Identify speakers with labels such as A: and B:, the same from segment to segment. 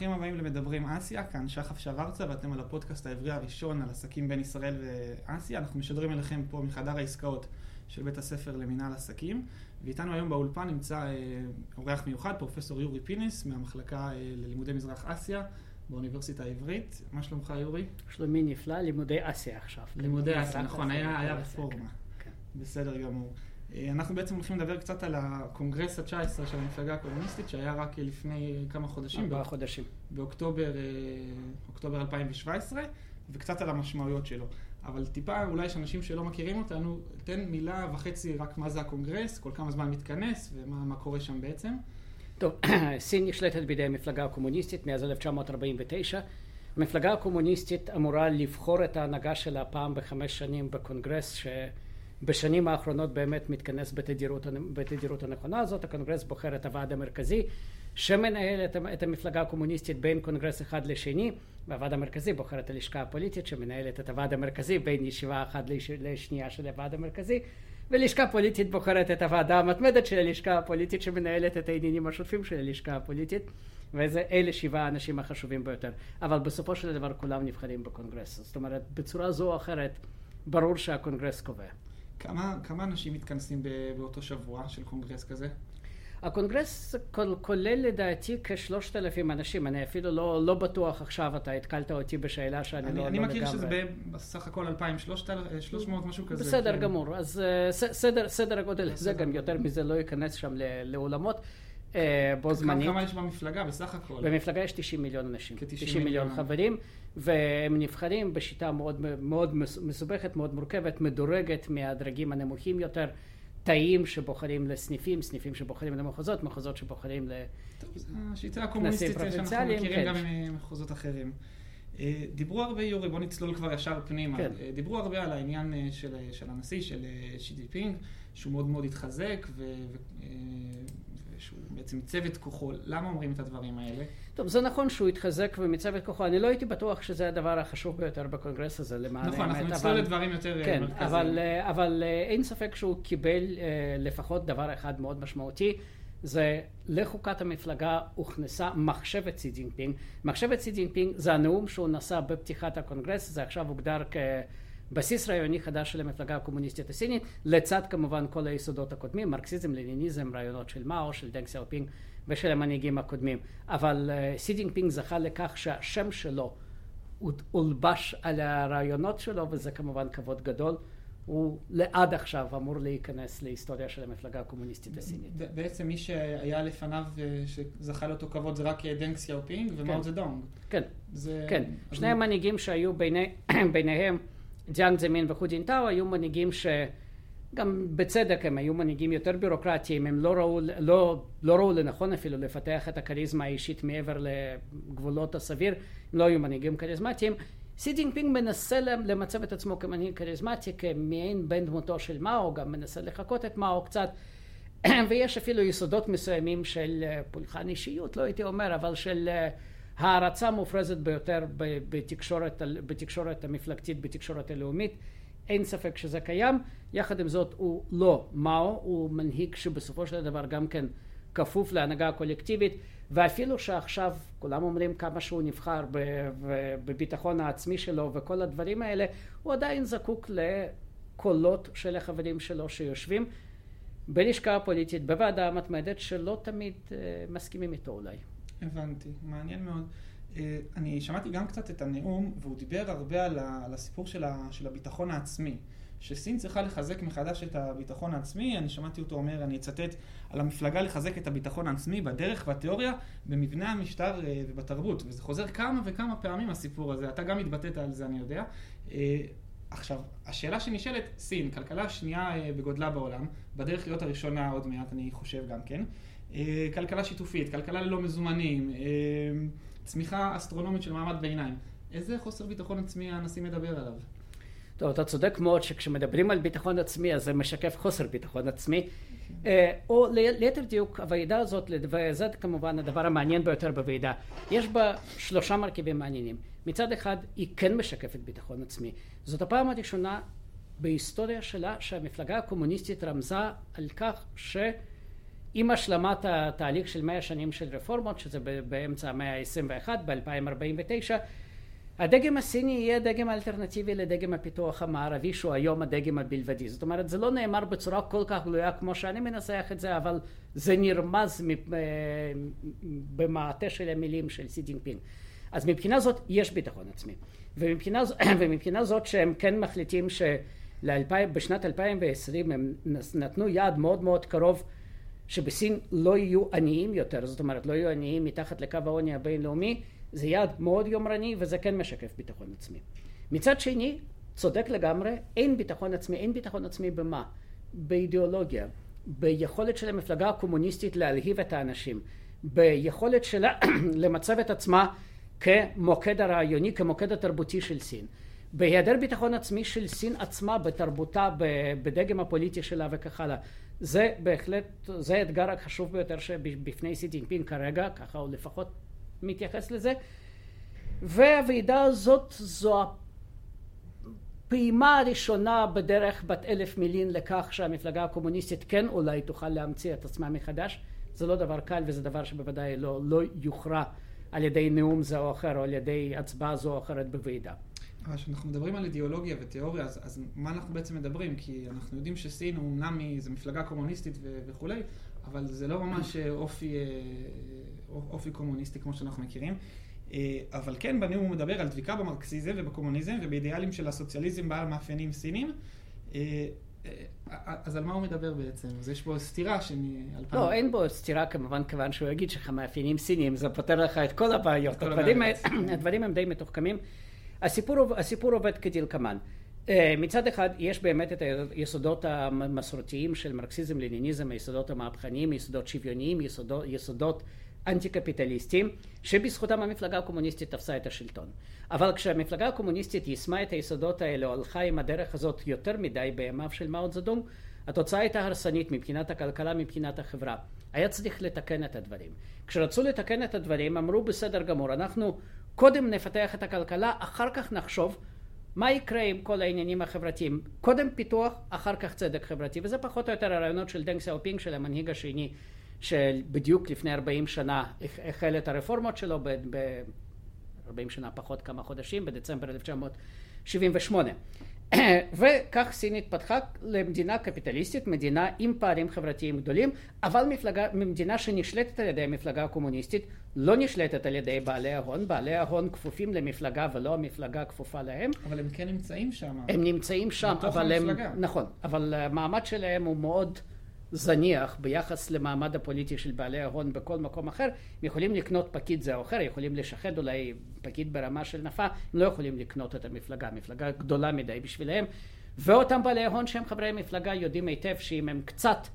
A: ברוכים הבאים למדברים אסיה, כאן שחף שוורצה ואתם על הפודקאסט העברי הראשון על עסקים בין ישראל ואסיה. אנחנו משדרים אליכם פה מחדר העסקאות של בית הספר למינהל עסקים, ואיתנו היום באולפן נמצא אה, אורח מיוחד, פרופסור יורי פינס מהמחלקה אה, ללימודי מזרח אסיה באוניברסיטה העברית. מה שלומך יורי?
B: שלומי נפלא, לימודי אסיה עכשיו.
A: לימודי אסיה, נכון, היה, היה רפורמה. כן. בסדר גמור. אה, אנחנו בעצם הולכים לדבר קצת על הקונגרס ה-19 של המפלגה הקומוניסטית, שהיה רק לפני כמה חודשים.
B: ארבעה חודשים.
A: באוקטובר אה, אוקטובר 2017, וקצת על המשמעויות שלו. אבל טיפה, אולי יש אנשים שלא מכירים אותנו, תן מילה וחצי רק מה זה הקונגרס, כל כמה זמן מתכנס ומה קורה שם בעצם.
B: טוב, סין נשלטת בידי המפלגה הקומוניסטית מאז 1949. המפלגה הקומוניסטית אמורה לבחור את ההנהגה שלה פעם בחמש שנים בקונגרס, ש... בשנים האחרונות באמת מתכנס בתדירות, בתדירות הנכונה הזאת, הקונגרס בוחר את הוועד המרכזי שמנהל את, את המפלגה הקומוניסטית בין קונגרס אחד לשני, והוועד המרכזי בוחר את הלשכה הפוליטית שמנהלת את הוועד המרכזי בין ישיבה אחת לש, לשנייה של הוועד המרכזי, ולשכה פוליטית בוחרת את הוועדה המתמדת של הלשכה הפוליטית שמנהלת את העניינים השוטפים של הלשכה הפוליטית, וזה אלה שבעה האנשים החשובים ביותר. אבל בסופו של דבר כולם נבחרים בקונגרס, זאת אומרת בצורה זו או אחרת ברור שהקונגרס קובע.
A: כמה, כמה אנשים מתכנסים באותו שבוע של קונגרס כזה?
B: הקונגרס כולל לדעתי כשלושת אלפים אנשים, אני אפילו לא, לא בטוח עכשיו, אתה תקלת אותי בשאלה שאני
A: אני,
B: לא,
A: אני
B: לא
A: מכיר שזה בסך הכל אלפיים שלוש מאות משהו כזה.
B: בסדר כן. גמור, אז אה, סדר, סדר הגודל, זה גם יותר מזה לא ייכנס שם לעולמות.
A: אה, בו זמנית. כמה יש במפלגה בסך הכל?
B: במפלגה יש 90 מיליון אנשים, 90 מיליון חברים, והם נבחרים בשיטה מאוד, מאוד מסובכת, מאוד מורכבת, מדורגת מהדרגים הנמוכים יותר, תאים שבוחרים לסניפים, סניפים שבוחרים למחוזות, מחוזות שבוחרים לכנסים
A: השיטה הקומוניסטית שאנחנו מכירים כן. גם ממחוזות אחרים. אה, דיברו הרבה, יורי, בוא נצלול כבר ישר פנימה. כן. אה, דיברו הרבה על העניין של, של הנשיא, של שי פינג, שהוא מאוד מאוד התחזק, ו, שהוא בעצם מיצב את כוחו. למה אומרים את הדברים האלה?
B: טוב, זה נכון שהוא התחזק ומיצב את כוחו. אני לא הייתי בטוח שזה הדבר החשוב ביותר בקונגרס הזה, למען
A: האמת. נכון, אנחנו נצלול לדברים יותר
B: כן, מרכזיים. אבל, אה, אבל אה, אין ספק שהוא קיבל אה, לפחות דבר אחד מאוד משמעותי. זה לחוקת המפלגה הוכנסה מחשבת סי ג'ינפינג. מחשבת סי ג'ינפינג זה הנאום שהוא נשא בפתיחת הקונגרס, זה עכשיו הוגדר כ... בסיס רעיוני חדש של המפלגה הקומוניסטית הסינית, לצד כמובן כל היסודות הקודמים, מרקסיזם, לניניזם, רעיונות של מאו, של דנג סיאופינג ושל המנהיגים הקודמים. אבל סי ג'ינפינג זכה לכך שהשם שלו הולבש על הרעיונות שלו, וזה כמובן כבוד גדול. הוא לעד עכשיו אמור להיכנס להיסטוריה של המפלגה הקומוניסטית הסינית.
A: בעצם מי שהיה לפניו שזכה לאותו כבוד זה רק דנג סיאופינג ומאו זדונג.
B: כן, כן. שני המנהיגים שהיו ביניהם ג'יאנג דזמין וחו ג'ינטאו היו מנהיגים שגם בצדק הם היו מנהיגים יותר בירוקרטיים, הם לא ראו, לא, לא ראו לנכון אפילו לפתח את הכריזמה האישית מעבר לגבולות הסביר, הם לא היו מנהיגים כריזמטיים. סי ג'ינפינג מנסה למצב את עצמו כמנהיג כריזמטי, כמעין בן דמותו של מאו, גם מנסה לחקות את מאו קצת, ויש אפילו יסודות מסוימים של פולחן אישיות, לא הייתי אומר, אבל של הערצה מופרזת ביותר בתקשורת, בתקשורת המפלגתית, בתקשורת הלאומית. אין ספק שזה קיים. יחד עם זאת הוא לא מאו, הוא מנהיג שבסופו של דבר גם כן כפוף להנהגה הקולקטיבית, ואפילו שעכשיו כולם אומרים כמה שהוא נבחר בביטחון העצמי שלו וכל הדברים האלה, הוא עדיין זקוק לקולות של החברים שלו שיושבים בלשכה הפוליטית, בוועדה המתמדת, שלא תמיד uh, מסכימים איתו אולי.
A: הבנתי, מעניין מאוד. אה, אני שמעתי גם קצת את הנאום, והוא דיבר הרבה על, הסיפור של, הביטחון העצמי. שסין צריכה לחזק מחדש את הביטחון העצמי, אני שמעתי אותו אומר, אני אצטט, על המפלגה לחזק את הביטחון העצמי בדרך והתיאוריה, במבנה המשטר אה, ובתרבות. וזה חוזר כמה וכמה פעמים הסיפור הזה, אתה גם התבטאת על זה, אני יודע. אה, עכשיו, השאלה שנשאלת, סין, כלכלה שנייה בגודלה בעולם, בדרך להיות הראשונה עוד מעט, אני חושב גם כן. אה, כלכלה שיתופית, כלכלה ללא מזומנים, אה, צמיחה אסטרונומית של מעמד ביניים. איזה חוסר ביטחון עצמי הנשיא מדבר עליו?
B: טוב, אתה צודק מאוד שכשמדברים על ביטחון עצמי אז זה משקף חוסר ביטחון עצמי. אה, או ליתר דיוק, הוועידה הזאת, וזה כמובן הדבר המעניין ביותר בוועידה, יש בה שלושה מרכיבים מעניינים. מצד אחד, היא כן משקפת ביטחון עצמי. זאת הפעם הראשונה בהיסטוריה שלה שהמפלגה הקומוניסטית רמזה על כך ש... עם השלמת התהליך של מאה שנים של רפורמות, שזה באמצע המאה ה-21, ב-2049, הדגם הסיני יהיה דגם אלטרנטיבי לדגם הפיתוח המערבי שהוא היום הדגם הבלבדי. זאת אומרת, זה לא נאמר בצורה כל כך גלויה כמו שאני מנסח את זה, אבל זה נרמז במעטה של המילים של סי ג'ינפינג. אז מבחינה זאת יש ביטחון עצמי. ומבחינה, ומבחינה זאת שהם כן מחליטים שבשנת 2020 הם נתנו יעד מאוד מאוד קרוב שבסין לא יהיו עניים יותר, זאת אומרת לא יהיו עניים מתחת לקו העוני הבינלאומי, זה יעד מאוד יומרני וזה כן משקף ביטחון עצמי. מצד שני, צודק לגמרי, אין ביטחון עצמי, אין ביטחון עצמי במה? באידיאולוגיה, ביכולת של המפלגה הקומוניסטית להלהיב את האנשים, ביכולת שלה למצב את עצמה כמוקד הרעיוני, כמוקד התרבותי של סין. בהיעדר ביטחון עצמי של סין עצמה בתרבותה, בדגם הפוליטי שלה וכך הלאה. זה בהחלט, זה האתגר החשוב ביותר שבפני סי טינפין כרגע, ככה הוא לפחות מתייחס לזה. והוועידה הזאת זו הפעימה הראשונה בדרך בת אלף מילין לכך שהמפלגה הקומוניסטית כן אולי תוכל להמציא את עצמה מחדש. זה לא דבר קל וזה דבר שבוודאי לא, לא יוכרע על ידי נאום זה או אחר או על ידי הצבעה זו או אחרת בוועידה.
A: כשאנחנו מדברים על אידיאולוגיה ותיאוריה, אז, אז מה אנחנו בעצם מדברים? כי אנחנו יודעים שסין הוא אומנם זו מפלגה קומוניסטית ו- וכולי, אבל זה לא ממש אופי, אה, אופי קומוניסטי כמו שאנחנו מכירים. אה, אבל כן, בנאום הוא מדבר על דביקה במרקסיזם ובקומוניזם ובאידיאלים של הסוציאליזם בעל מאפיינים סינים. אה, אז על מה הוא מדבר בעצם? אז יש פה סתירה שאני...
B: לא, אין בו סתירה כמובן, כיוון שהוא יגיד שלך מאפיינים סינים, זה פותר לך את כל הבעיות. הדברים, הדברים הם די מתוחכמים. הסיפור, הסיפור עובד כדלקמן. אה, מצד אחד יש באמת את היסודות המסורתיים של מרקסיזם לניניזם, היסודות המהפכניים, יסודות שוויוניים, יסודות, יסודות אנטי קפיטליסטיים שבזכותם המפלגה הקומוניסטית תפסה את השלטון. אבל כשהמפלגה הקומוניסטית יישמה את היסודות האלה הלכה עם הדרך הזאת יותר מדי בימיו של מאו זדונג התוצאה הייתה הרסנית מבחינת הכלכלה, מבחינת החברה. היה צריך לתקן את הדברים. כשרצו לתקן את הדברים אמרו בסדר גמור אנחנו קודם נפתח את הכלכלה אחר כך נחשוב מה יקרה עם כל העניינים החברתיים? קודם פיתוח, אחר כך צדק חברתי, וזה פחות או יותר הרעיונות של דנג סיאופינג, של המנהיג השני, שבדיוק לפני 40 שנה החל את הרפורמות שלו, ב-40 שנה פחות כמה חודשים, בדצמבר 1978. וכך סין התפתחה למדינה קפיטליסטית, מדינה עם פערים חברתיים גדולים, אבל מפלגה, מדינה שנשלטת על ידי המפלגה הקומוניסטית, לא נשלטת על ידי בעלי ההון, בעלי ההון כפופים למפלגה ולא המפלגה כפופה להם.
A: אבל הם כן נמצאים שם.
B: הם נמצאים שם, אבל הם... נכון, אבל המעמד שלהם הוא מאוד... זניח ביחס למעמד הפוליטי של בעלי ההון בכל מקום אחר, הם יכולים לקנות פקיד זה או אחר, יכולים לשחד אולי פקיד ברמה של נפה, הם לא יכולים לקנות את המפלגה, מפלגה גדולה מדי בשבילם, ואותם בעלי ההון שהם חברי מפלגה יודעים היטב שאם הם קצת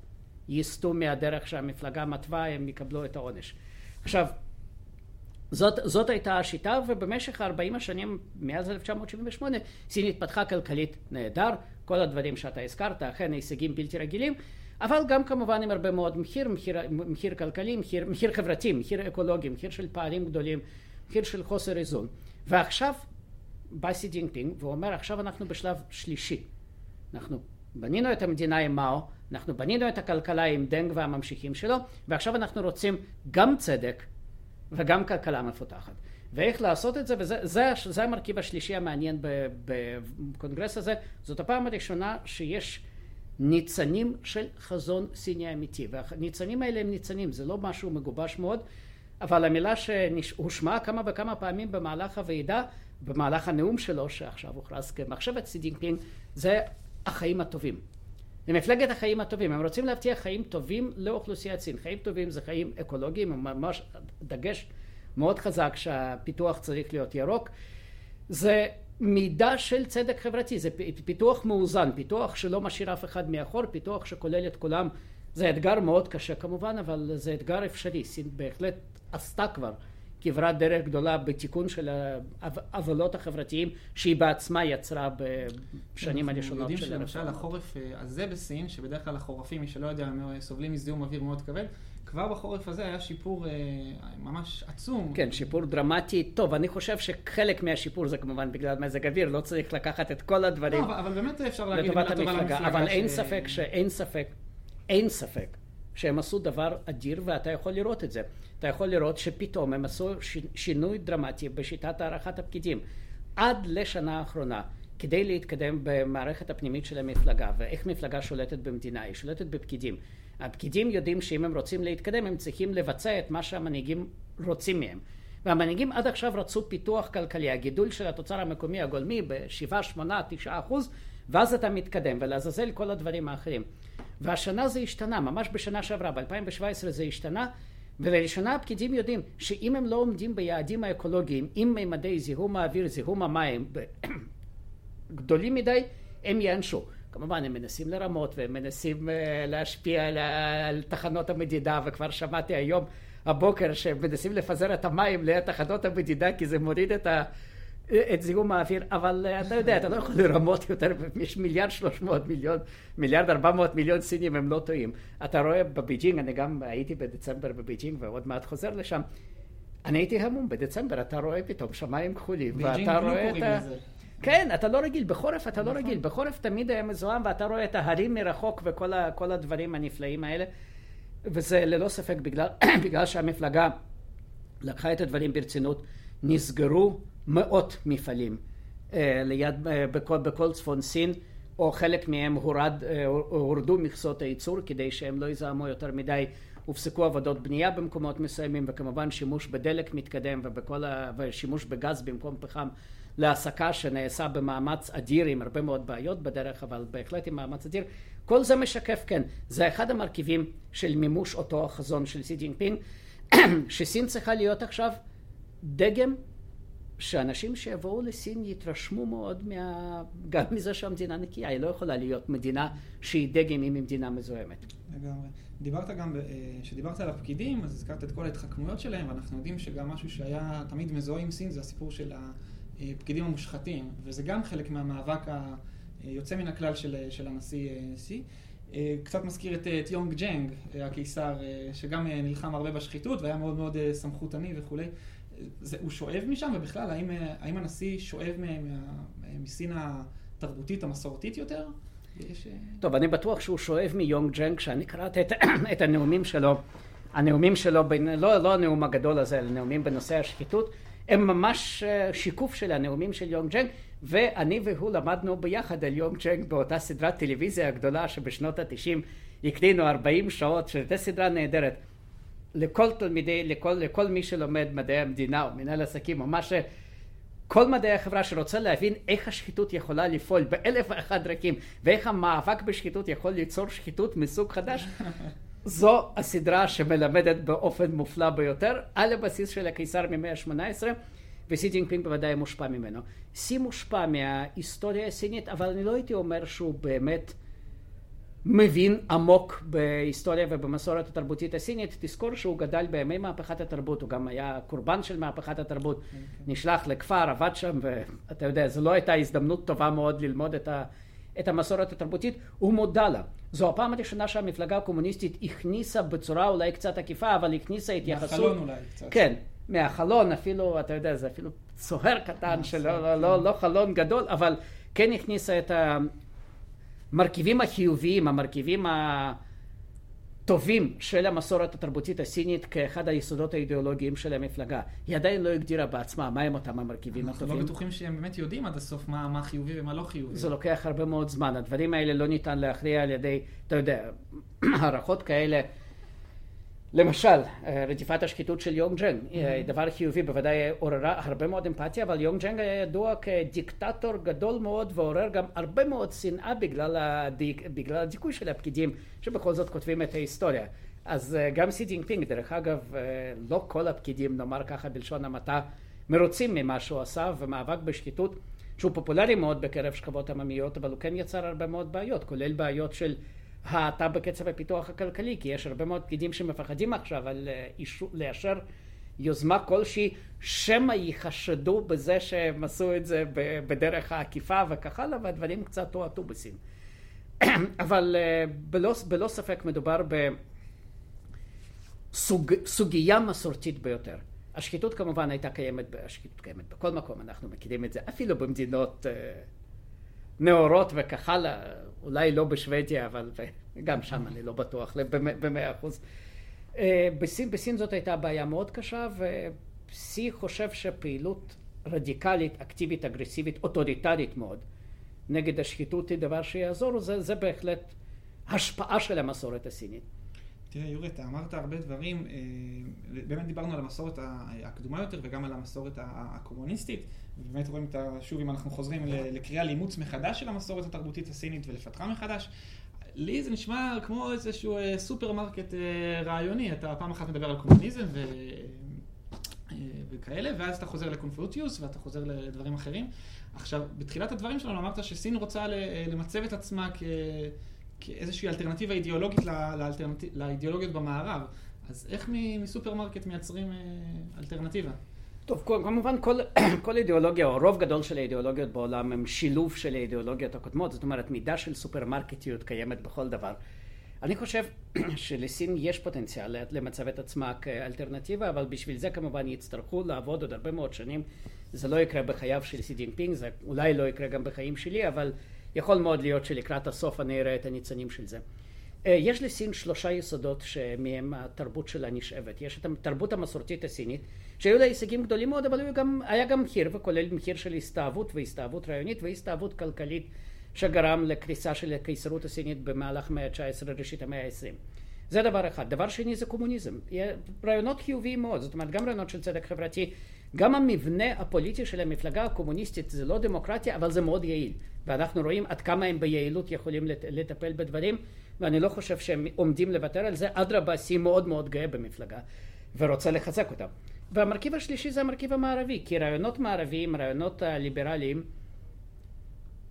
B: יסטו מהדרך שהמפלגה מתווה, הם יקבלו את העונש. עכשיו, זאת, זאת הייתה השיטה, ובמשך 40 השנים, מאז 1978, סין התפתחה כלכלית נהדר, כל הדברים שאתה הזכרת, אכן הישגים בלתי רגילים, אבל גם כמובן עם הרבה מאוד מחיר, מחיר, מחיר כלכלי, מחיר, מחיר חברתי, מחיר אקולוגי, מחיר של פערים גדולים, מחיר של חוסר איזון. ועכשיו בא סי ג'ינפינג ואומר עכשיו אנחנו בשלב שלישי. אנחנו בנינו את המדינה עם מאו, אנחנו בנינו את הכלכלה עם דנג והממשיכים שלו, ועכשיו אנחנו רוצים גם צדק וגם כלכלה מפותחת. ואיך לעשות את זה, וזה זה, זה המרכיב השלישי המעניין בקונגרס הזה, זאת הפעם הראשונה שיש ניצנים של חזון סיני אמיתי. והניצנים האלה הם ניצנים, זה לא משהו מגובש מאוד, אבל המילה שהושמעה כמה וכמה פעמים במהלך הוועידה, במהלך הנאום שלו, שעכשיו הוכרז כמחשבת סי זה החיים הטובים. למפלגת החיים הטובים, הם רוצים להבטיח חיים טובים לאוכלוסיית סין. חיים טובים זה חיים אקולוגיים, ממש דגש מאוד חזק שהפיתוח צריך להיות ירוק. זה מידה של צדק חברתי, זה פיתוח מאוזן, פיתוח שלא משאיר אף אחד מאחור, פיתוח שכולל את כולם. זה אתגר מאוד קשה כמובן, אבל זה אתגר אפשרי. סין בהחלט עשתה כבר כברת דרך גדולה בתיקון של העוולות החברתיים שהיא בעצמה יצרה בשנים הראשונות של הרפורמה. אנחנו יודעים
A: שלמשל החורף אה, הזה בסין, שבדרך כלל החורפים, מי שלא יודע, סובלים מזיהום אוויר מאוד כבד, כבר בחורף הזה היה שיפור אה, ממש עצום.
B: כן, שיפור דרמטי. טוב, אני חושב שחלק מהשיפור זה כמובן בגלל מזג אוויר, לא צריך לקחת את כל הדברים.
A: לא, אבל, אבל באמת אפשר להגיד
B: לטובת המפלגה. אבל ש... אין ספק שאין ספק, אין ספק שהם עשו דבר אדיר ואתה יכול לראות את זה. אתה יכול לראות שפתאום הם עשו שינוי דרמטי בשיטת הערכת הפקידים. עד לשנה האחרונה, כדי להתקדם במערכת הפנימית של המפלגה ואיך מפלגה שולטת במדינה, היא שולטת בפקידים. הפקידים יודעים שאם הם רוצים להתקדם הם צריכים לבצע את מה שהמנהיגים רוצים מהם. והמנהיגים עד עכשיו רצו פיתוח כלכלי, הגידול של התוצר המקומי הגולמי ב-7, 8, 9 אחוז, ואז אתה מתקדם, ולעזאזל כל הדברים האחרים. והשנה זה השתנה, ממש בשנה שעברה, ב-2017 זה השתנה, ולראשונה הפקידים יודעים שאם הם לא עומדים ביעדים האקולוגיים עם מימדי זיהום האוויר, זיהום המים גדולים מדי, הם ייענשו. כמובן הם מנסים לרמות והם מנסים להשפיע על, על תחנות המדידה וכבר שמעתי היום הבוקר שהם מנסים לפזר את המים ליד תחנות המדידה כי זה מוריד את, ה, את זיהום האוויר. אבל אתה יודע אתה לא יכול לרמות יותר יש מיליארד שלוש מאות מיליון מיליארד ארבע מאות מיליון סינים הם לא טועים. אתה רואה בבייג'ינג אני גם הייתי בדצמבר בבייג'ינג ועוד מעט חוזר לשם אני הייתי המום בדצמבר אתה רואה פתאום שמיים כחולים
A: ואתה רואה את ה...
B: כן, אתה לא רגיל, בחורף אתה לא רגיל, בחורף תמיד היה מזוהם ואתה רואה את ההרים מרחוק וכל הדברים הנפלאים האלה. וזה ללא ספק בגלל, בגלל שהמפלגה לקחה את הדברים ברצינות, נסגרו מאות מפעלים ליד, בכל, בכל צפון סין או חלק מהם הורד, הורדו מכסות הייצור כדי שהם לא יזהמו יותר מדי. הופסקו עבודות בנייה במקומות מסוימים וכמובן שימוש בדלק מתקדם ובכל ה... ושימוש בגז במקום פחם להעסקה שנעשה במאמץ אדיר עם הרבה מאוד בעיות בדרך אבל בהחלט עם מאמץ אדיר כל זה משקף כן זה אחד המרכיבים של מימוש אותו החזון של סי ג'ינפינג שסין צריכה להיות עכשיו דגם שאנשים שיבואו לסין יתרשמו מאוד מה... גם מזה שהמדינה נקייה היא לא יכולה להיות מדינה שהיא דגם אם היא מדינה מזוהמת.
A: לגמרי. דיברת גם, כשדיברת על הפקידים אז הזכרת את כל ההתחכמויות שלהם ואנחנו יודעים שגם משהו שהיה תמיד מזוהה עם סין זה הסיפור של ה... הפקידים המושחתים, וזה גם חלק מהמאבק היוצא מן הכלל של, של הנשיא סי. קצת מזכיר את, את יונג ג'נג, הקיסר, שגם נלחם הרבה בשחיתות והיה מאוד מאוד סמכותני וכולי. זה, הוא שואב משם, ובכלל, האם, האם הנשיא שואב מסין התרבותית המסורתית יותר?
B: יש... טוב, אני בטוח שהוא שואב מיונג ג'נג, כשאני קראתי את, את הנאומים שלו, הנאומים שלו, בין, לא, לא הנאום הגדול הזה, אלא נאומים בנושא השחיתות, הם ממש שיקוף של הנאומים של יונג ג'נג ואני והוא למדנו ביחד על יונג ג'נג באותה סדרת טלוויזיה הגדולה שבשנות התשעים הקדינו 40 שעות שזו סדרה נהדרת. לכל תלמידי, לכל, לכל מי שלומד מדעי המדינה או מנהל עסקים או מה ש... כל מדעי החברה שרוצה להבין איך השחיתות יכולה לפעול באלף ואחת דרכים ואיך המאבק בשחיתות יכול ליצור שחיתות מסוג חדש זו הסדרה שמלמדת באופן מופלא ביותר על הבסיס של הקיסר ממאה ה-18 וסי ג'ינפינג בוודאי מושפע ממנו. סי מושפע מההיסטוריה הסינית אבל אני לא הייתי אומר שהוא באמת מבין עמוק בהיסטוריה ובמסורת התרבותית הסינית. תזכור שהוא גדל בימי מהפכת התרבות, הוא גם היה קורבן של מהפכת התרבות, נשלח לכפר, עבד שם ואתה יודע זו לא הייתה הזדמנות טובה מאוד ללמוד את ה... את המסורת התרבותית, הוא מודע לה. זו הפעם הראשונה שהמפלגה הקומוניסטית הכניסה בצורה אולי קצת עקיפה, אבל הכניסה התייחסות...
A: מהחלון אולי קצת.
B: כן, מהחלון אפילו, אתה יודע, זה אפילו צוהר קטן שלא לא, לא, לא חלון גדול, אבל כן הכניסה את המרכיבים החיוביים, המרכיבים ה... טובים של המסורת התרבותית הסינית כאחד היסודות האידיאולוגיים של המפלגה. היא עדיין לא הגדירה בעצמה מהם אותם המרכיבים
A: אנחנו
B: הטובים.
A: אנחנו לא בטוחים שהם באמת יודעים עד הסוף מה, מה חיובי ומה לא חיובי.
B: זה לוקח הרבה מאוד זמן. הדברים האלה לא ניתן להכריע על ידי, אתה יודע, הערכות כאלה. למשל, רדיפת השחיתות של יונג ג'נג, mm-hmm. דבר חיובי, בוודאי עוררה הרבה מאוד אמפתיה, אבל יונג ג'נג היה ידוע כדיקטטור גדול מאוד ועורר גם הרבה מאוד שנאה בגלל, הדיק, בגלל הדיכוי של הפקידים שבכל זאת כותבים את ההיסטוריה. אז גם סי ג'ינפינג, דרך אגב, לא כל הפקידים, נאמר ככה בלשון המעטה, מרוצים ממה שהוא עשה, ומאבק בשחיתות, שהוא פופולרי מאוד בקרב שכבות עממיות, אבל הוא כן יצר הרבה מאוד בעיות, כולל בעיות של האטה בקצב הפיתוח הכלכלי, כי יש הרבה מאוד פקידים שמפחדים עכשיו על אישור, לאשר יוזמה כלשהי, שמא ייחשדו בזה שהם עשו את זה בדרך העקיפה וכך הלאה, והדברים קצת הועטו בסין. אבל בלא, בלא ספק מדובר בסוגיה מסורתית ביותר. השחיתות כמובן הייתה קיימת, השחיתות קיימת בכל מקום, אנחנו מכירים את זה, אפילו במדינות נאורות וכך הלאה, אולי לא בשוודיה, אבל גם שם אני לא בטוח במאה אחוז. אה, בסין, בסין זאת הייתה בעיה מאוד קשה, וסי חושב שפעילות רדיקלית, אקטיבית, אגרסיבית, אוטוריטרית מאוד, נגד השחיתות היא דבר שיעזור, זה, זה בהחלט השפעה של המסורת הסינית.
A: תראה, יורי, אתה אמרת הרבה דברים, אה, באמת דיברנו על המסורת הקדומה יותר וגם על המסורת הקומוניסטית, ובאמת רואים את ה... שוב, אם אנחנו חוזרים לקריאה לאימוץ מחדש של המסורת התרבותית הסינית ולפתחה מחדש, לי זה נשמע כמו איזשהו אה, סופרמרקט אה, רעיוני, אתה פעם אחת מדבר על קומוניזם ו... וכאלה, ואז אתה חוזר לקונפוציוס ואתה חוזר לדברים אחרים. עכשיו, בתחילת הדברים שלנו אמרת שסין רוצה למצב את עצמה כ... כאיזושהי אלטרנטיבה אידיאולוגית. לאידיאולוגיות במערב. אז איך מסופרמרקט מייצרים אה, אלטרנטיבה?
B: טוב, כמובן כל, כל אידיאולוגיה, או רוב גדול של האידיאולוגיות בעולם הם שילוב של האידיאולוגיות הקודמות, זאת אומרת מידה של סופרמרקטיות קיימת בכל דבר. אני חושב שלסין יש פוטנציאל למצב את עצמה כאלטרנטיבה, אבל בשביל זה כמובן יצטרכו לעבוד עוד הרבה מאוד שנים. זה לא יקרה בחייו של סי ג'ינפינג, זה אולי לא יקרה גם בחיים שלי, אבל יכול מאוד להיות שלקראת הסוף אני אראה את הניצנים של זה. אה, יש לסין שלושה יסודות שמהם התרבות שלה נשאבת. יש את התרבות המסורתית הסינית, שהיו לה הישגים גדולים מאוד, אבל גם, היה גם מחיר, וכולל מחיר של הסתאבות והסתאבות רעיונית והסתאבות כלכלית, שגרם לקריסה של הקיסרות הסינית במהלך המאה ה-19, ראשית המאה ה-20. זה דבר אחד. דבר שני זה קומוניזם. רעיונות חיוביים מאוד, זאת אומרת גם רעיונות של צדק חברתי, גם המבנה הפוליטי של המפלגה הקומוניסטית זה לא דמוקרטיה, אבל זה מאוד יעיל. ואנחנו רואים עד כמה הם ביעילות יכולים לטפל בדברים, ואני לא חושב שהם עומדים לוותר על זה. אדרבה, שיא מאוד מאוד גאה במפלגה, ורוצה לחזק אותה. והמרכיב השלישי זה המרכיב המערבי, כי רעיונות מערביים, רעיונות הליברליים,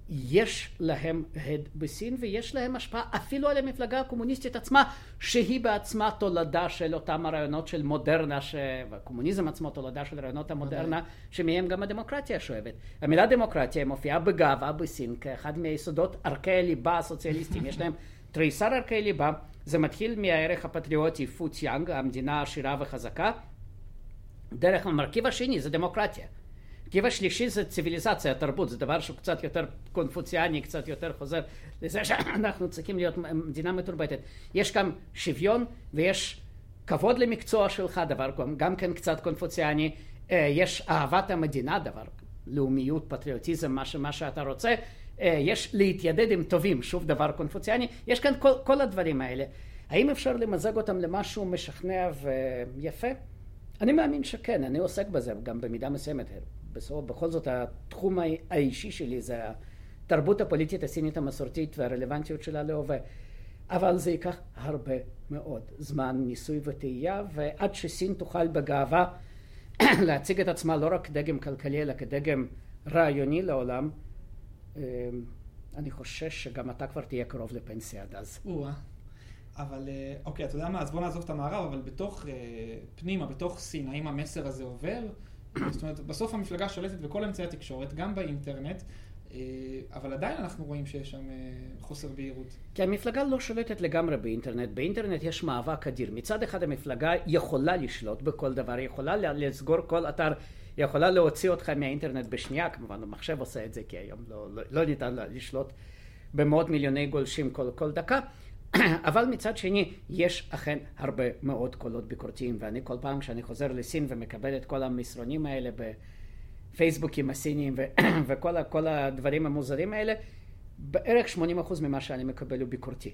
B: יש להם הד בסין ויש להם השפעה אפילו על המפלגה הקומוניסטית עצמה שהיא בעצמה תולדה של אותם הרעיונות של מודרנה, ש... והקומוניזם עצמו תולדה של רעיונות המודרנה שמהם גם הדמוקרטיה שואבת. המילה דמוקרטיה מופיעה בגאווה בסין כאחד מיסודות ערכי הליבה הסוציאליסטיים. יש להם תריסר ערכי ליבה, זה מתחיל מהערך הפטריוטי פוציאנג, המדינה עשירה וחזקה. דרך המרכיב השני זה דמוקרטיה. המרכיב השלישי זה ציוויליזציה, תרבות, זה דבר שהוא קצת יותר קונפוציאני, קצת יותר חוזר לזה שאנחנו צריכים להיות מדינה מתורבתת. יש גם שוויון ויש כבוד למקצוע שלך, דבר גם כן קצת קונפוציאני, אה, יש אהבת המדינה, דבר לאומיות, פטריוטיזם, מה, מה שאתה רוצה, אה, יש להתיידד עם טובים, שוב דבר קונפוציאני, יש כאן כל, כל הדברים האלה. האם אפשר למזג אותם למשהו משכנע ויפה? אני מאמין שכן, אני עוסק בזה גם במידה מסוימת. בסוף, בכל זאת התחום האישי שלי זה התרבות הפוליטית הסינית המסורתית והרלוונטיות שלה להווה. אבל זה ייקח הרבה מאוד זמן ניסוי וטעייה, ועד שסין תוכל בגאווה להציג את עצמה לא רק כדגם כלכלי, אלא כדגם רעיוני לעולם, אמ, אני חושש שגם אתה כבר תהיה קרוב לפנסיה עד אז.
A: אבל אה, אוקיי, אתה יודע מה, אז בוא נעזוב את המערב, אבל בתוך, אה, פנימה, בתוך סין, האם המסר הזה עובר? זאת אומרת, בסוף המפלגה שולטת בכל אמצעי התקשורת, גם באינטרנט, אה, אבל עדיין אנחנו רואים שיש שם אה, חוסר בהירות.
B: כי המפלגה לא שולטת לגמרי באינטרנט. באינטרנט יש מאבק אדיר. מצד אחד המפלגה יכולה לשלוט בכל דבר, היא יכולה לסגור כל אתר, היא יכולה להוציא אותך מהאינטרנט בשנייה, כמובן המחשב עושה את זה, כי היום לא, לא, לא ניתן לשלוט במאות מיליוני גולשים כל, כל דקה. אבל מצד שני, יש אכן הרבה מאוד קולות ביקורתיים, ואני כל פעם כשאני חוזר לסין ומקבל את כל המסרונים האלה בפייסבוקים הסיניים וכל הדברים המוזרים האלה, בערך 80% ממה שאני מקבל הוא ביקורתי.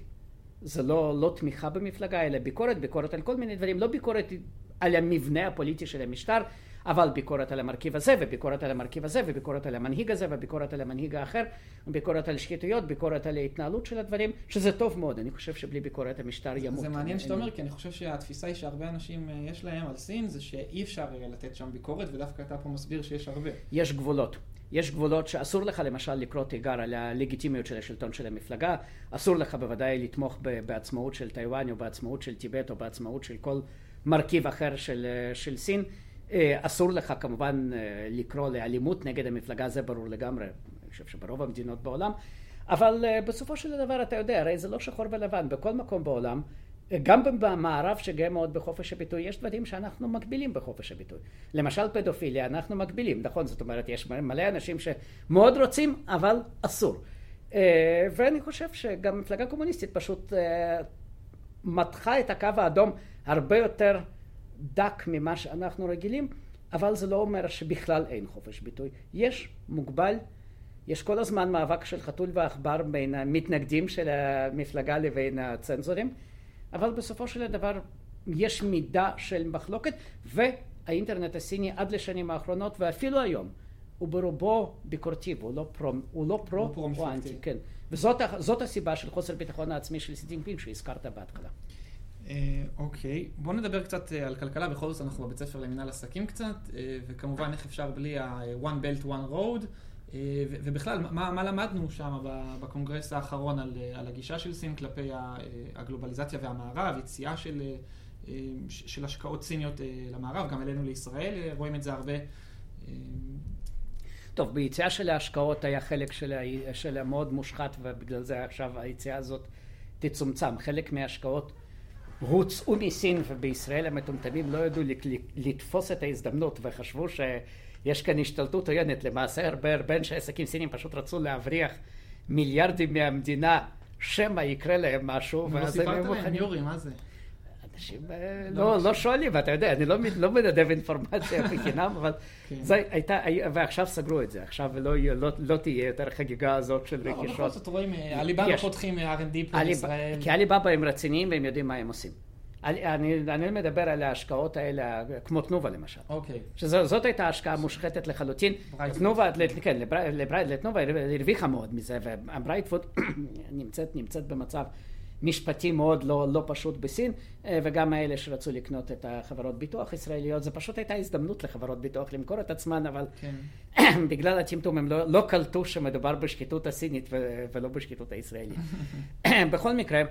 B: זה לא, לא תמיכה במפלגה, אלא ביקורת, ביקורת על כל מיני דברים, לא ביקורת על המבנה הפוליטי של המשטר, אבל ביקורת על המרכיב הזה, וביקורת על המרכיב הזה, וביקורת על המנהיג הזה, וביקורת על המנהיג האחר, וביקורת על שחיתויות, ביקורת על ההתנהלות של הדברים, שזה טוב מאוד. אני חושב שבלי ביקורת המשטר ימות.
A: זה מעניין שאתה אומר, כי אני חושב שהתפיסה היא שהרבה אנשים אה, יש להם על סין, זה שאי אפשר לתת שם ביקורת, ודווקא אתה פה מסביר שיש הרבה.
B: יש גבולות. יש גבולות שאסור לך למשל לקרוא תיגר על הלגיטימיות של השלטון של המפלגה, אסור לך בוודאי לתמוך בעצמאות של טיוואן או בעצמאות של טיבט או בעצמאות של כל מרכיב אחר של, אה, של סין. אה, אסור לך כמובן אה, לקרוא לאלימות נגד המפלגה, זה ברור לגמרי, אני חושב שברוב המדינות בעולם, אבל אה, בסופו של דבר אתה יודע, הרי זה לא שחור ולבן, בכל מקום בעולם, גם במערב שגאה מאוד בחופש הביטוי, יש דברים שאנחנו מגבילים בחופש הביטוי. למשל פדופיליה, אנחנו מגבילים, נכון? זאת אומרת, יש מלא אנשים שמאוד רוצים, אבל אסור. ואני חושב שגם מפלגה קומוניסטית פשוט מתחה את הקו האדום הרבה יותר דק ממה שאנחנו רגילים, אבל זה לא אומר שבכלל אין חופש ביטוי. יש מוגבל, יש כל הזמן מאבק של חתול ועכבר בין המתנגדים של המפלגה לבין הצנזורים, אבל בסופו של דבר יש מידה של מחלוקת, והאינטרנט הסיני עד לשנים האחרונות ואפילו היום הוא ברובו ביקורתי, והוא לא פרו, הוא לא פרו, הוא, הוא אנטי, כן. וזאת הסיבה של חוסר ביטחון העצמי של סי שהזכרת בהתחלה.
A: אה, אוקיי, בואו נדבר קצת אה, על כלכלה, בכל זאת אנחנו בבית ספר למנהל עסקים קצת, אה, וכמובן איך אפשר בלי ה-one belt one road, ובכלל, מה, מה למדנו שם בקונגרס האחרון על, על הגישה של סין כלפי הגלובליזציה והמערב, יציאה של, של השקעות סיניות למערב, גם אלינו לישראל, רואים את זה הרבה.
B: טוב, ביציאה של ההשקעות היה חלק של, של מאוד מושחת, ובגלל זה עכשיו היציאה הזאת תצומצם. חלק מההשקעות הוצאו מסין ובישראל המטומטמים לא ידעו לתפוס את ההזדמנות וחשבו שיש כאן השתלטות עוינת. למעשה הרבה הרבה אנשי עסקים סינים פשוט רצו להבריח מיליארדים מהמדינה שמא יקרה להם משהו.
A: לא סיפרת להם, יורי, מה זה?
B: אנשים אה, לא, לא, לא שואלים, אתה יודע, אני לא, לא מנדב אינפורמציה בחינם, אבל כן. זה הייתה, ועכשיו סגרו את זה, עכשיו לא, לא, לא תהיה יותר חגיגה הזאת של רכישות. לא,
A: בכל זאת רואים, אה, עליבאבא פותחים אה, R&D פה בישראל.
B: כי עליבאבא הם רציניים והם יודעים מה הם עושים. אני, אני מדבר על ההשקעות האלה, כמו תנובה למשל.
A: אוקיי.
B: שזאת הייתה השקעה מושחתת לחלוטין. תנובה, כן, לתנובה הרוויחה מאוד מזה, והברייטפוד נמצאת, נמצאת במצב משפטי מאוד לא, לא פשוט בסין, אה, וגם האלה שרצו לקנות את החברות ביטוח ישראליות, זה פשוט הייתה הזדמנות לחברות ביטוח למכור את עצמן, אבל כן. בגלל הטמטום הם לא, לא קלטו שמדובר בשחיתות הסינית ו, ולא בשחיתות הישראלית. בכל מקרה,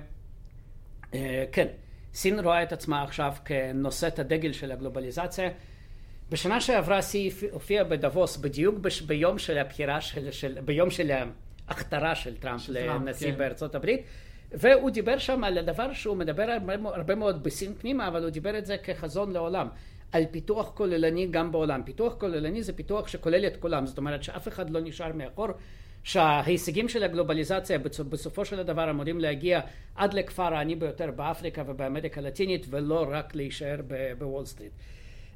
B: אה, כן, סין רואה את עצמה עכשיו כנושאת הדגל של הגלובליזציה. בשנה שעברה סי הופיע בדבוס בדיוק ביום של הבחירה של, של ביום של ההכתרה של טראמפ של לנשיא כן. בארצות הברית. והוא דיבר שם על הדבר שהוא מדבר הרבה, מאוד בסין פנימה, אבל הוא דיבר את זה כחזון לעולם. על פיתוח כוללני גם בעולם. פיתוח כוללני זה פיתוח שכולל את כולם, זאת אומרת שאף אחד לא נשאר מאחור, שההישגים של הגלובליזציה בסופו של דבר אמורים להגיע עד לכפר העני ביותר באפריקה ובאמריקה הלטינית ולא רק להישאר בוול סטריט.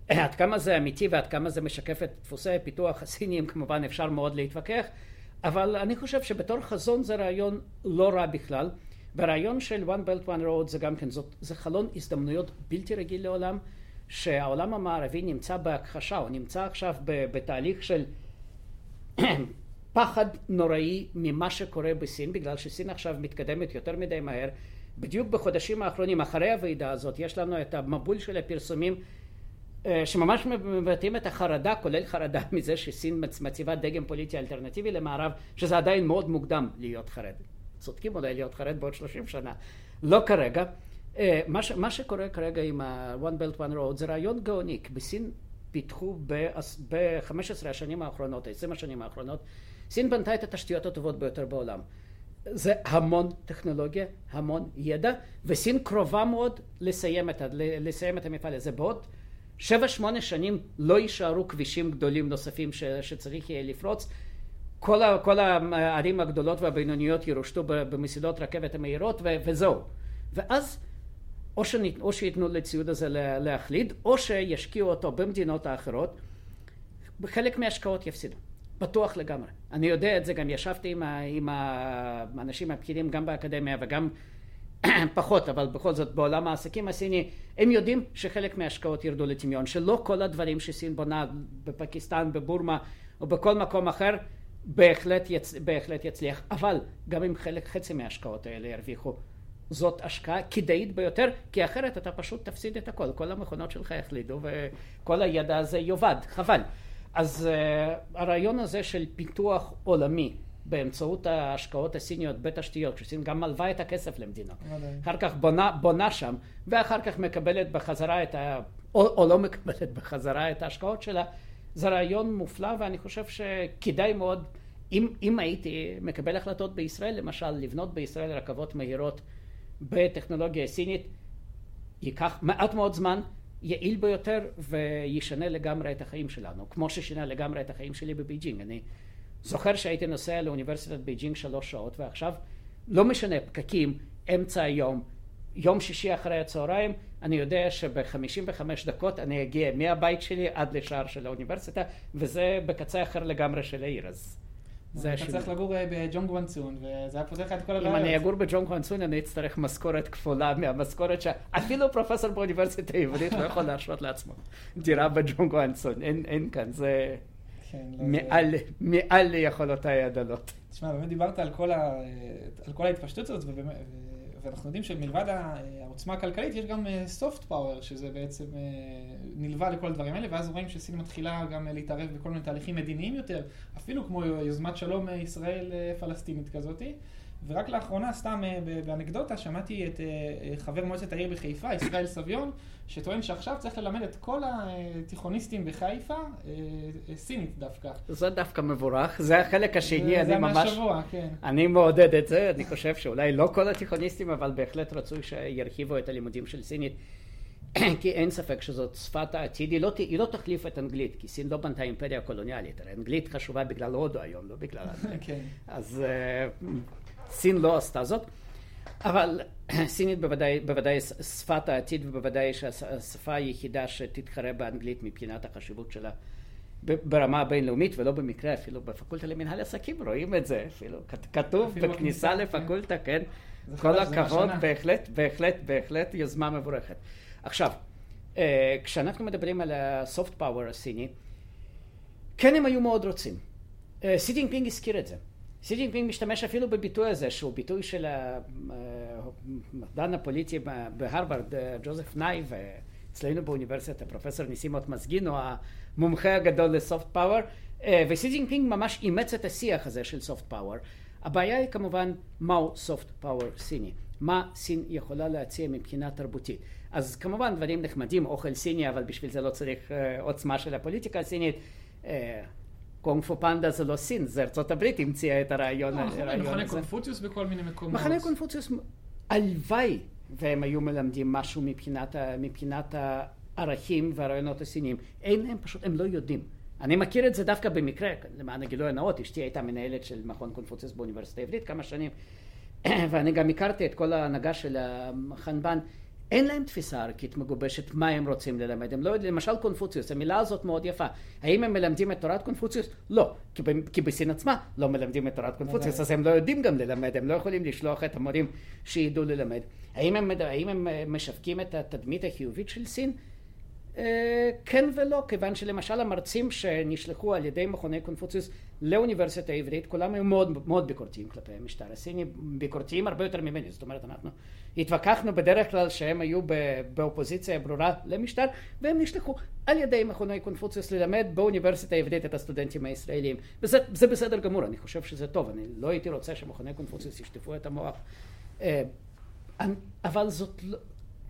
B: עד כמה זה אמיתי ועד כמה זה משקף את דפוסי הפיתוח הסיניים כמובן אפשר מאוד להתווכח, אבל אני חושב שבתור חזון זה רעיון לא רע בכלל. והרעיון של one belt one road זה גם כן, זאת, זה חלון הזדמנויות בלתי רגיל לעולם, שהעולם המערבי נמצא בהכחשה, הוא נמצא עכשיו בתהליך של פחד נוראי ממה שקורה בסין, בגלל שסין עכשיו מתקדמת יותר מדי מהר. בדיוק בחודשים האחרונים, אחרי הוועידה הזאת, יש לנו את המבול של הפרסומים אה, שממש מבטאים את החרדה, כולל חרדה מזה שסין מציבה דגם פוליטי אלטרנטיבי למערב, שזה עדיין מאוד מוקדם להיות חרד. צודקים אולי להיות חרד בעוד 30 שנה, לא כרגע. אה, מה, ש, מה שקורה כרגע עם ה-One Belt One Road זה רעיון גאוני, כי בסין פיתחו ב-15 השנים האחרונות, 20 השנים האחרונות, סין בנתה את התשתיות הטובות ביותר בעולם. זה המון טכנולוגיה, המון ידע, וסין קרובה מאוד לסיים את, לסיים את המפעל הזה. בעוד שבע שמונה שנים לא יישארו כבישים גדולים נוספים ש, שצריך יהיה לפרוץ. כל, ה, כל הערים הגדולות והבינוניות ירושתו במסילות רכבת המהירות ו, וזהו. ואז או, שניתן, או שייתנו לציוד הזה להחליד, או שישקיעו אותו במדינות האחרות, בחלק מההשקעות יפסידו. בטוח לגמרי. אני יודע את זה, גם ישבתי עם, ה, עם האנשים הפקידים גם באקדמיה וגם פחות, אבל בכל זאת בעולם העסקים הסיני, הם יודעים שחלק מההשקעות ירדו לטמיון, שלא כל הדברים שסין בונה בפקיסטן, בבורמה או בכל מקום אחר, בהחלט, יצ... בהחלט יצליח, אבל גם אם חלק, חצי מההשקעות האלה ירוויחו, זאת השקעה כדאית ביותר, כי אחרת אתה פשוט תפסיד את הכל, כל המכונות שלך יחלידו וכל הידע הזה יאבד, חבל. אז uh, הרעיון הזה של פיתוח עולמי באמצעות ההשקעות הסיניות בתשתיות, כשסין גם מלווה את הכסף למדינה, אחר כך בונה, בונה שם, ואחר כך מקבלת בחזרה את ה... או, או לא מקבלת בחזרה את ההשקעות שלה, זה רעיון מופלא ואני חושב שכדאי מאוד, אם, אם הייתי מקבל החלטות בישראל, למשל לבנות בישראל רכבות מהירות בטכנולוגיה סינית, ייקח מעט מאוד זמן, יעיל ביותר וישנה לגמרי את החיים שלנו, כמו ששינה לגמרי את החיים שלי בבייג'ינג. אני זוכר שהייתי נוסע לאוניברסיטת בייג'ינג שלוש שעות, ועכשיו לא משנה, פקקים, אמצע היום, יום שישי אחרי הצהריים, אני יודע שב-55 דקות אני אגיע מהבית שלי עד לשער של האוניברסיטה, וזה בקצה אחר לגמרי של העיר, אז
A: זה השינוי. אתה צריך לגור אה, בג'ונג וואנסון, וזה היה פותר לך את כל הבעיות.
B: אם אני אגור בג'ונג וואנסון, אני אצטרך משכורת כפולה מהמשכורת שאפילו פרופסור באוניברסיטה העברית לא יכול להרשות לעצמו דירה בג'ונג וואנסון, אין כאן, זה כן, לא, מעל ליכולותיי הדלות.
A: תשמע, באמת דיברת על כל ההתפשטות הזאת, ואנחנו יודעים שמלבד העוצמה הכלכלית, יש גם soft power, שזה בעצם נלווה לכל הדברים האלה, ואז רואים שסין מתחילה גם להתערב בכל מיני תהליכים מדיניים יותר, אפילו כמו יוזמת שלום ישראל-פלסטינית כזאתי. ורק לאחרונה, סתם באנקדוטה, שמעתי את חבר מועצת העיר בחיפה, ישראל סביון, שטוען שעכשיו צריך ללמד את כל התיכוניסטים בחיפה סינית דווקא.
B: זה דווקא מבורך, זה החלק השני,
A: אני ממש... זה מהשבוע, כן.
B: אני מעודד את זה, אני חושב שאולי לא כל התיכוניסטים, אבל בהחלט רצוי שירחיבו את הלימודים של סינית. כי אין ספק שזאת שפת העתיד, היא לא, היא לא תחליף את אנגלית, כי סין לא בנתה אימפריה קולוניאלית, הרי אנגלית חשובה בגלל הודו היום, לא בגלל... כן. אז סין לא עשתה זאת. אבל סינית בוודאי, בוודאי שפת העתיד ובוודאי שהשפה היחידה שתתחרה באנגלית מבחינת החשיבות שלה ברמה הבינלאומית ולא במקרה אפילו בפקולטה למנהל עסקים רואים את זה אפילו כתוב אפילו בכניסה כן. לפקולטה כן כל הכבוד בהחלט בהחלט בהחלט יוזמה מבורכת עכשיו אה, כשאנחנו מדברים על הסופט פאוור הסיני כן הם היו מאוד רוצים סי אה, ג'ינפינג הזכיר את זה סי ג'ינפינג משתמש אפילו בביטוי הזה, שהוא ביטוי של המדען הפוליטי בהרווארד, ג'וזף ניי, ואצלנו באוניברסיטה, פרופסור ניסים אוטמזגין, המומחה הגדול ל soft power, וסי ג'ינפינג ממש אימץ את השיח הזה של soft power. הבעיה היא כמובן מהו soft power סיני, מה סין יכולה להציע מבחינה תרבותית. אז כמובן דברים נחמדים, אוכל סיני, אבל בשביל זה לא צריך עוצמה של הפוליטיקה הסינית. קונג פו פנדה זה לא סין, זה ארצות הברית המציאה את הרעיון
A: לא, הזה. מכוני קונפוציוס בכל מיני מקומות.
B: מכוני קונפוציוס, הלוואי והם היו מלמדים משהו מבחינת, הערכים והרעיונות הסיניים. אין, הם פשוט, הם לא יודעים. אני מכיר את זה דווקא במקרה, למען הגילוי הנאות, אשתי הייתה מנהלת של מכון קונפוציוס באוניברסיטה העברית כמה שנים, ואני גם הכרתי את כל ההנהגה של החנבן. אין להם תפיסה ערכית מגובשת מה הם רוצים ללמד. הם לא יודעים, למשל קונפוציוס, המילה הזאת מאוד יפה. האם הם מלמדים את תורת קונפוציוס? לא, כי, ב, כי בסין עצמה לא מלמדים את תורת קונפוציוס, אז הם לא יודעים גם ללמד, הם לא יכולים לשלוח את המורים שידעו ללמד. האם הם, האם הם משווקים את התדמית החיובית של סין? אה, כן ולא, כיוון שלמשל המרצים שנשלחו על ידי מכוני קונפוציוס לאוניברסיטה העברית, כולם היו מאוד, מאוד ביקורתיים כלפי המשטר הסיני, ביקורתיים הרבה יותר ממני, זאת אומרת אנחנו התווכחנו בדרך כלל שהם היו באופוזיציה ברורה למשטר, והם נשלחו על ידי מכוני קונפוציוס ללמד באוניברסיטה העברית את הסטודנטים הישראלים, וזה בסדר גמור, אני חושב שזה טוב, אני לא הייתי רוצה שמכוני קונפוציוס ישטפו את המוח, אה, אבל זאת, לא,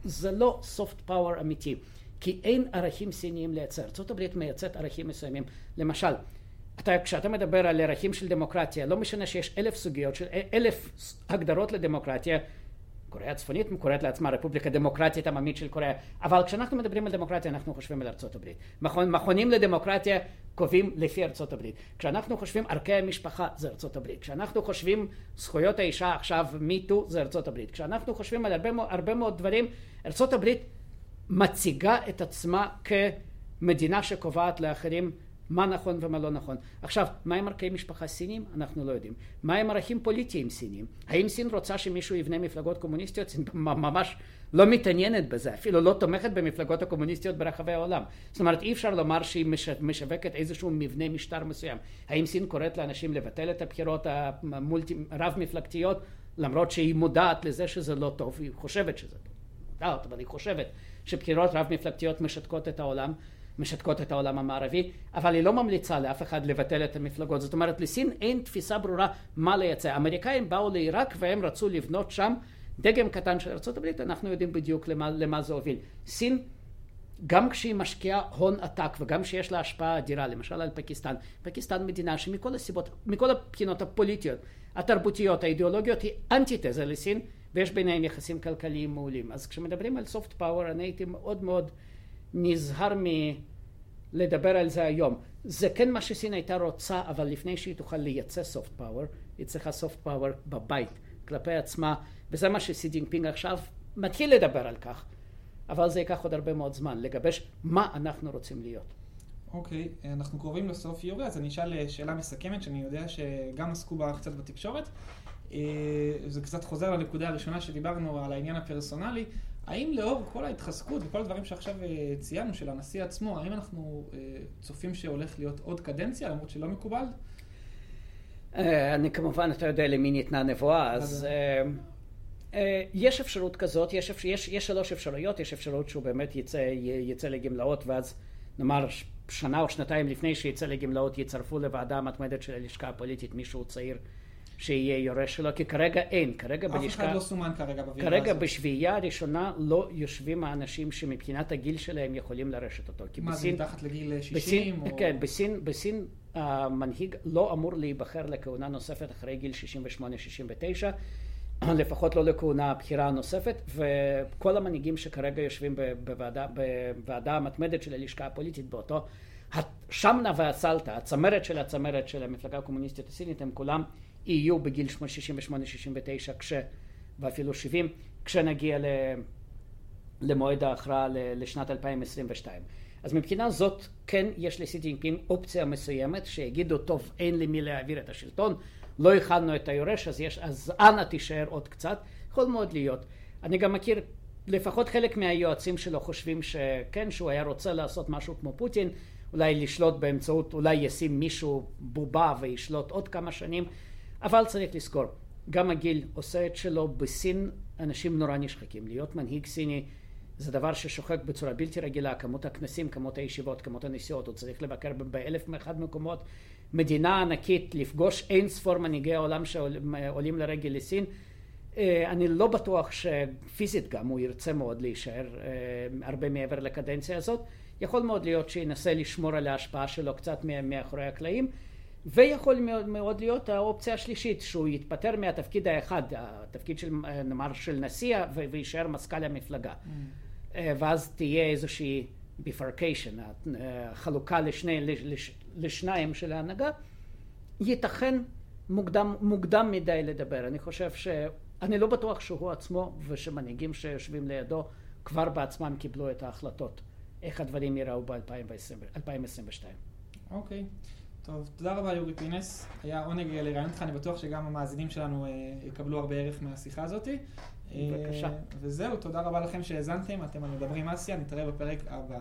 B: זה לא soft power אמיתי. כי אין ערכים סיניים לייצר. ארה"ב מייצרת ערכים מסוימים. למשל, אתה, כשאתה מדבר על ערכים של דמוקרטיה, לא משנה שיש אלף סוגיות, של, אלף הגדרות לדמוקרטיה, קוריאה הצפונית קוראת לעצמה רפובליקה דמוקרטית עממית של קוריאה, אבל כשאנחנו מדברים על דמוקרטיה אנחנו חושבים על ארצות הברית. מכון, מכונים לדמוקרטיה קובעים לפי ארצות הברית. כשאנחנו חושבים ערכי המשפחה זה ארצות הברית. כשאנחנו חושבים זכויות האישה עכשיו מיטו זה ארצות הברית. כשאנחנו חושבים על הרבה, הרבה מאוד דברים, ארצות הברית מציגה את עצמה כמדינה שקובעת לאחרים מה נכון ומה לא נכון. עכשיו, מה עם ערכי משפחה סינים? אנחנו לא יודעים. מה עם ערכים פוליטיים סינים? האם סין רוצה שמישהו יבנה מפלגות קומוניסטיות? סין ממש לא מתעניינת בזה, אפילו לא תומכת במפלגות הקומוניסטיות ברחבי העולם. זאת אומרת, אי אפשר לומר שהיא משווקת איזשהו מבנה משטר מסוים. האם סין קוראת לאנשים לבטל את הבחירות הרב-מפלגתיות, למרות שהיא מודעת לזה שזה לא טוב, היא חושבת שזה טוב. מודעת, אבל היא חושבת שבחירות רב-מפלגתיות משתקות את העולם, משתקות את העולם המערבי, אבל היא לא ממליצה לאף אחד לבטל את המפלגות. זאת אומרת, לסין אין תפיסה ברורה מה לייצא. האמריקאים באו לעיראק והם רצו לבנות שם דגם קטן של ארה"ב, אנחנו יודעים בדיוק למה, למה זה הוביל. סין, גם כשהיא משקיעה הון עתק וגם כשיש לה השפעה אדירה, למשל על פקיסטן, פקיסטן מדינה שמכל הסיבות, מכל הבחינות הפוליטיות, התרבותיות, האידיאולוגיות, היא אנטיתזה לסין, ויש ביניהם יחסים כלכליים מעולים. אז כשמדברים על סופט פאוור אני הייתי מאוד מאוד נזהר מלדבר על זה היום. זה כן מה שסין הייתה רוצה, אבל לפני שהיא תוכל לייצא סופט פאוור, היא צריכה soft power בבית, כלפי עצמה, וזה מה שסי ג'ינפינג עכשיו מתחיל לדבר על כך, אבל זה ייקח עוד הרבה מאוד זמן, לגבש מה אנחנו רוצים להיות.
A: אוקיי, okay, אנחנו קרובים לסוף יורי, אז אני אשאל שאלה מסכמת, שאני יודע שגם עסקו בה קצת בתקשורת. אה, זה קצת חוזר לנקודה הראשונה שדיברנו על העניין הפרסונלי. האם לאור כל ההתחזקות וכל הדברים שעכשיו אה, ציינו של הנשיא עצמו, האם אנחנו אה, צופים שהולך להיות עוד קדנציה, למרות שלא מקובל?
B: אני כמובן, אתה יודע למי ניתנה נבואה, אז יש אפשרות כזאת, יש, יש, יש שלוש אפשרויות, יש אפשרות שהוא באמת יצא, יצא לגמלאות ואז נאמר שנה או שנתיים לפני שיצא לגמלאות יצרפו לוועדה המתמדת של הלשכה הפוליטית מישהו צעיר שיהיה יורש שלו, כי כרגע אין, כרגע
A: בלשכה... אף אחד לא סומן כרגע בוועידה
B: הזאת. כרגע בשביעייה הראשונה לא יושבים האנשים שמבחינת הגיל שלהם יכולים לרשת אותו.
A: מה בסין, זה, מתחת לגיל 60? בסין,
B: או... כן, בסין, בסין המנהיג לא אמור להיבחר לכהונה נוספת אחרי גיל 68-69. לפחות לא לכהונה בחירה נוספת, וכל המנהיגים שכרגע יושבים בוועדה, בוועדה המתמדת של הלשכה הפוליטית באותו השמנה והסלטה, הצמרת של הצמרת של המפלגה הקומוניסטית הסינית, הם כולם יהיו בגיל 68-69 כש... ואפילו 70, כשנגיע ל... למועד ההכרעה לשנת 2022. אז מבחינה זאת, כן יש לשי ג'ינפינג אופציה מסוימת, שיגידו, טוב, אין למי להעביר את השלטון, לא הכנו את היורש, אז, יש, אז אנא תישאר עוד קצת, יכול מאוד להיות. אני גם מכיר, לפחות חלק מהיועצים שלו חושבים שכן, שהוא היה רוצה לעשות משהו כמו פוטין, אולי לשלוט באמצעות, אולי ישים מישהו בובה וישלוט עוד כמה שנים, אבל צריך לזכור, גם הגיל עושה את שלו, בסין אנשים נורא נשחקים, להיות מנהיג סיני זה דבר ששוחק בצורה בלתי רגילה, כמות הכנסים, כמות הישיבות, כמות הנסיעות, הוא צריך לבקר באלף ואחד מקומות, מדינה ענקית, לפגוש אין ספור מנהיגי העולם שעולים לרגל לסין. אה, אני לא בטוח שפיזית גם הוא ירצה מאוד להישאר אה, הרבה מעבר לקדנציה הזאת. יכול מאוד להיות שינסה לשמור על ההשפעה שלו קצת מאחורי הקלעים. ויכול מאוד, מאוד להיות האופציה השלישית, שהוא יתפטר מהתפקיד האחד, התפקיד של נאמר של נשיא, ויישאר מזכ"ל המפלגה. Mm. ואז תהיה איזושהי ביפרקיישן, חלוקה לשני, לש, לשניים של ההנהגה. ייתכן מוקדם, מוקדם מדי לדבר. אני חושב ש... אני לא בטוח שהוא עצמו ושמנהיגים שיושבים לידו כבר בעצמם קיבלו את ההחלטות, איך הדברים ייראו ב-2022.
A: אוקיי. Okay. טוב, תודה רבה יורי פינס, היה עונג לראיין אותך, אני בטוח שגם המאזינים שלנו אה, יקבלו הרבה ערך מהשיחה הזאת.
B: בבקשה.
A: וזהו, תודה רבה לכם שהאזנתם, אתם על מדברים אסיה, נתראה בפרק הבא.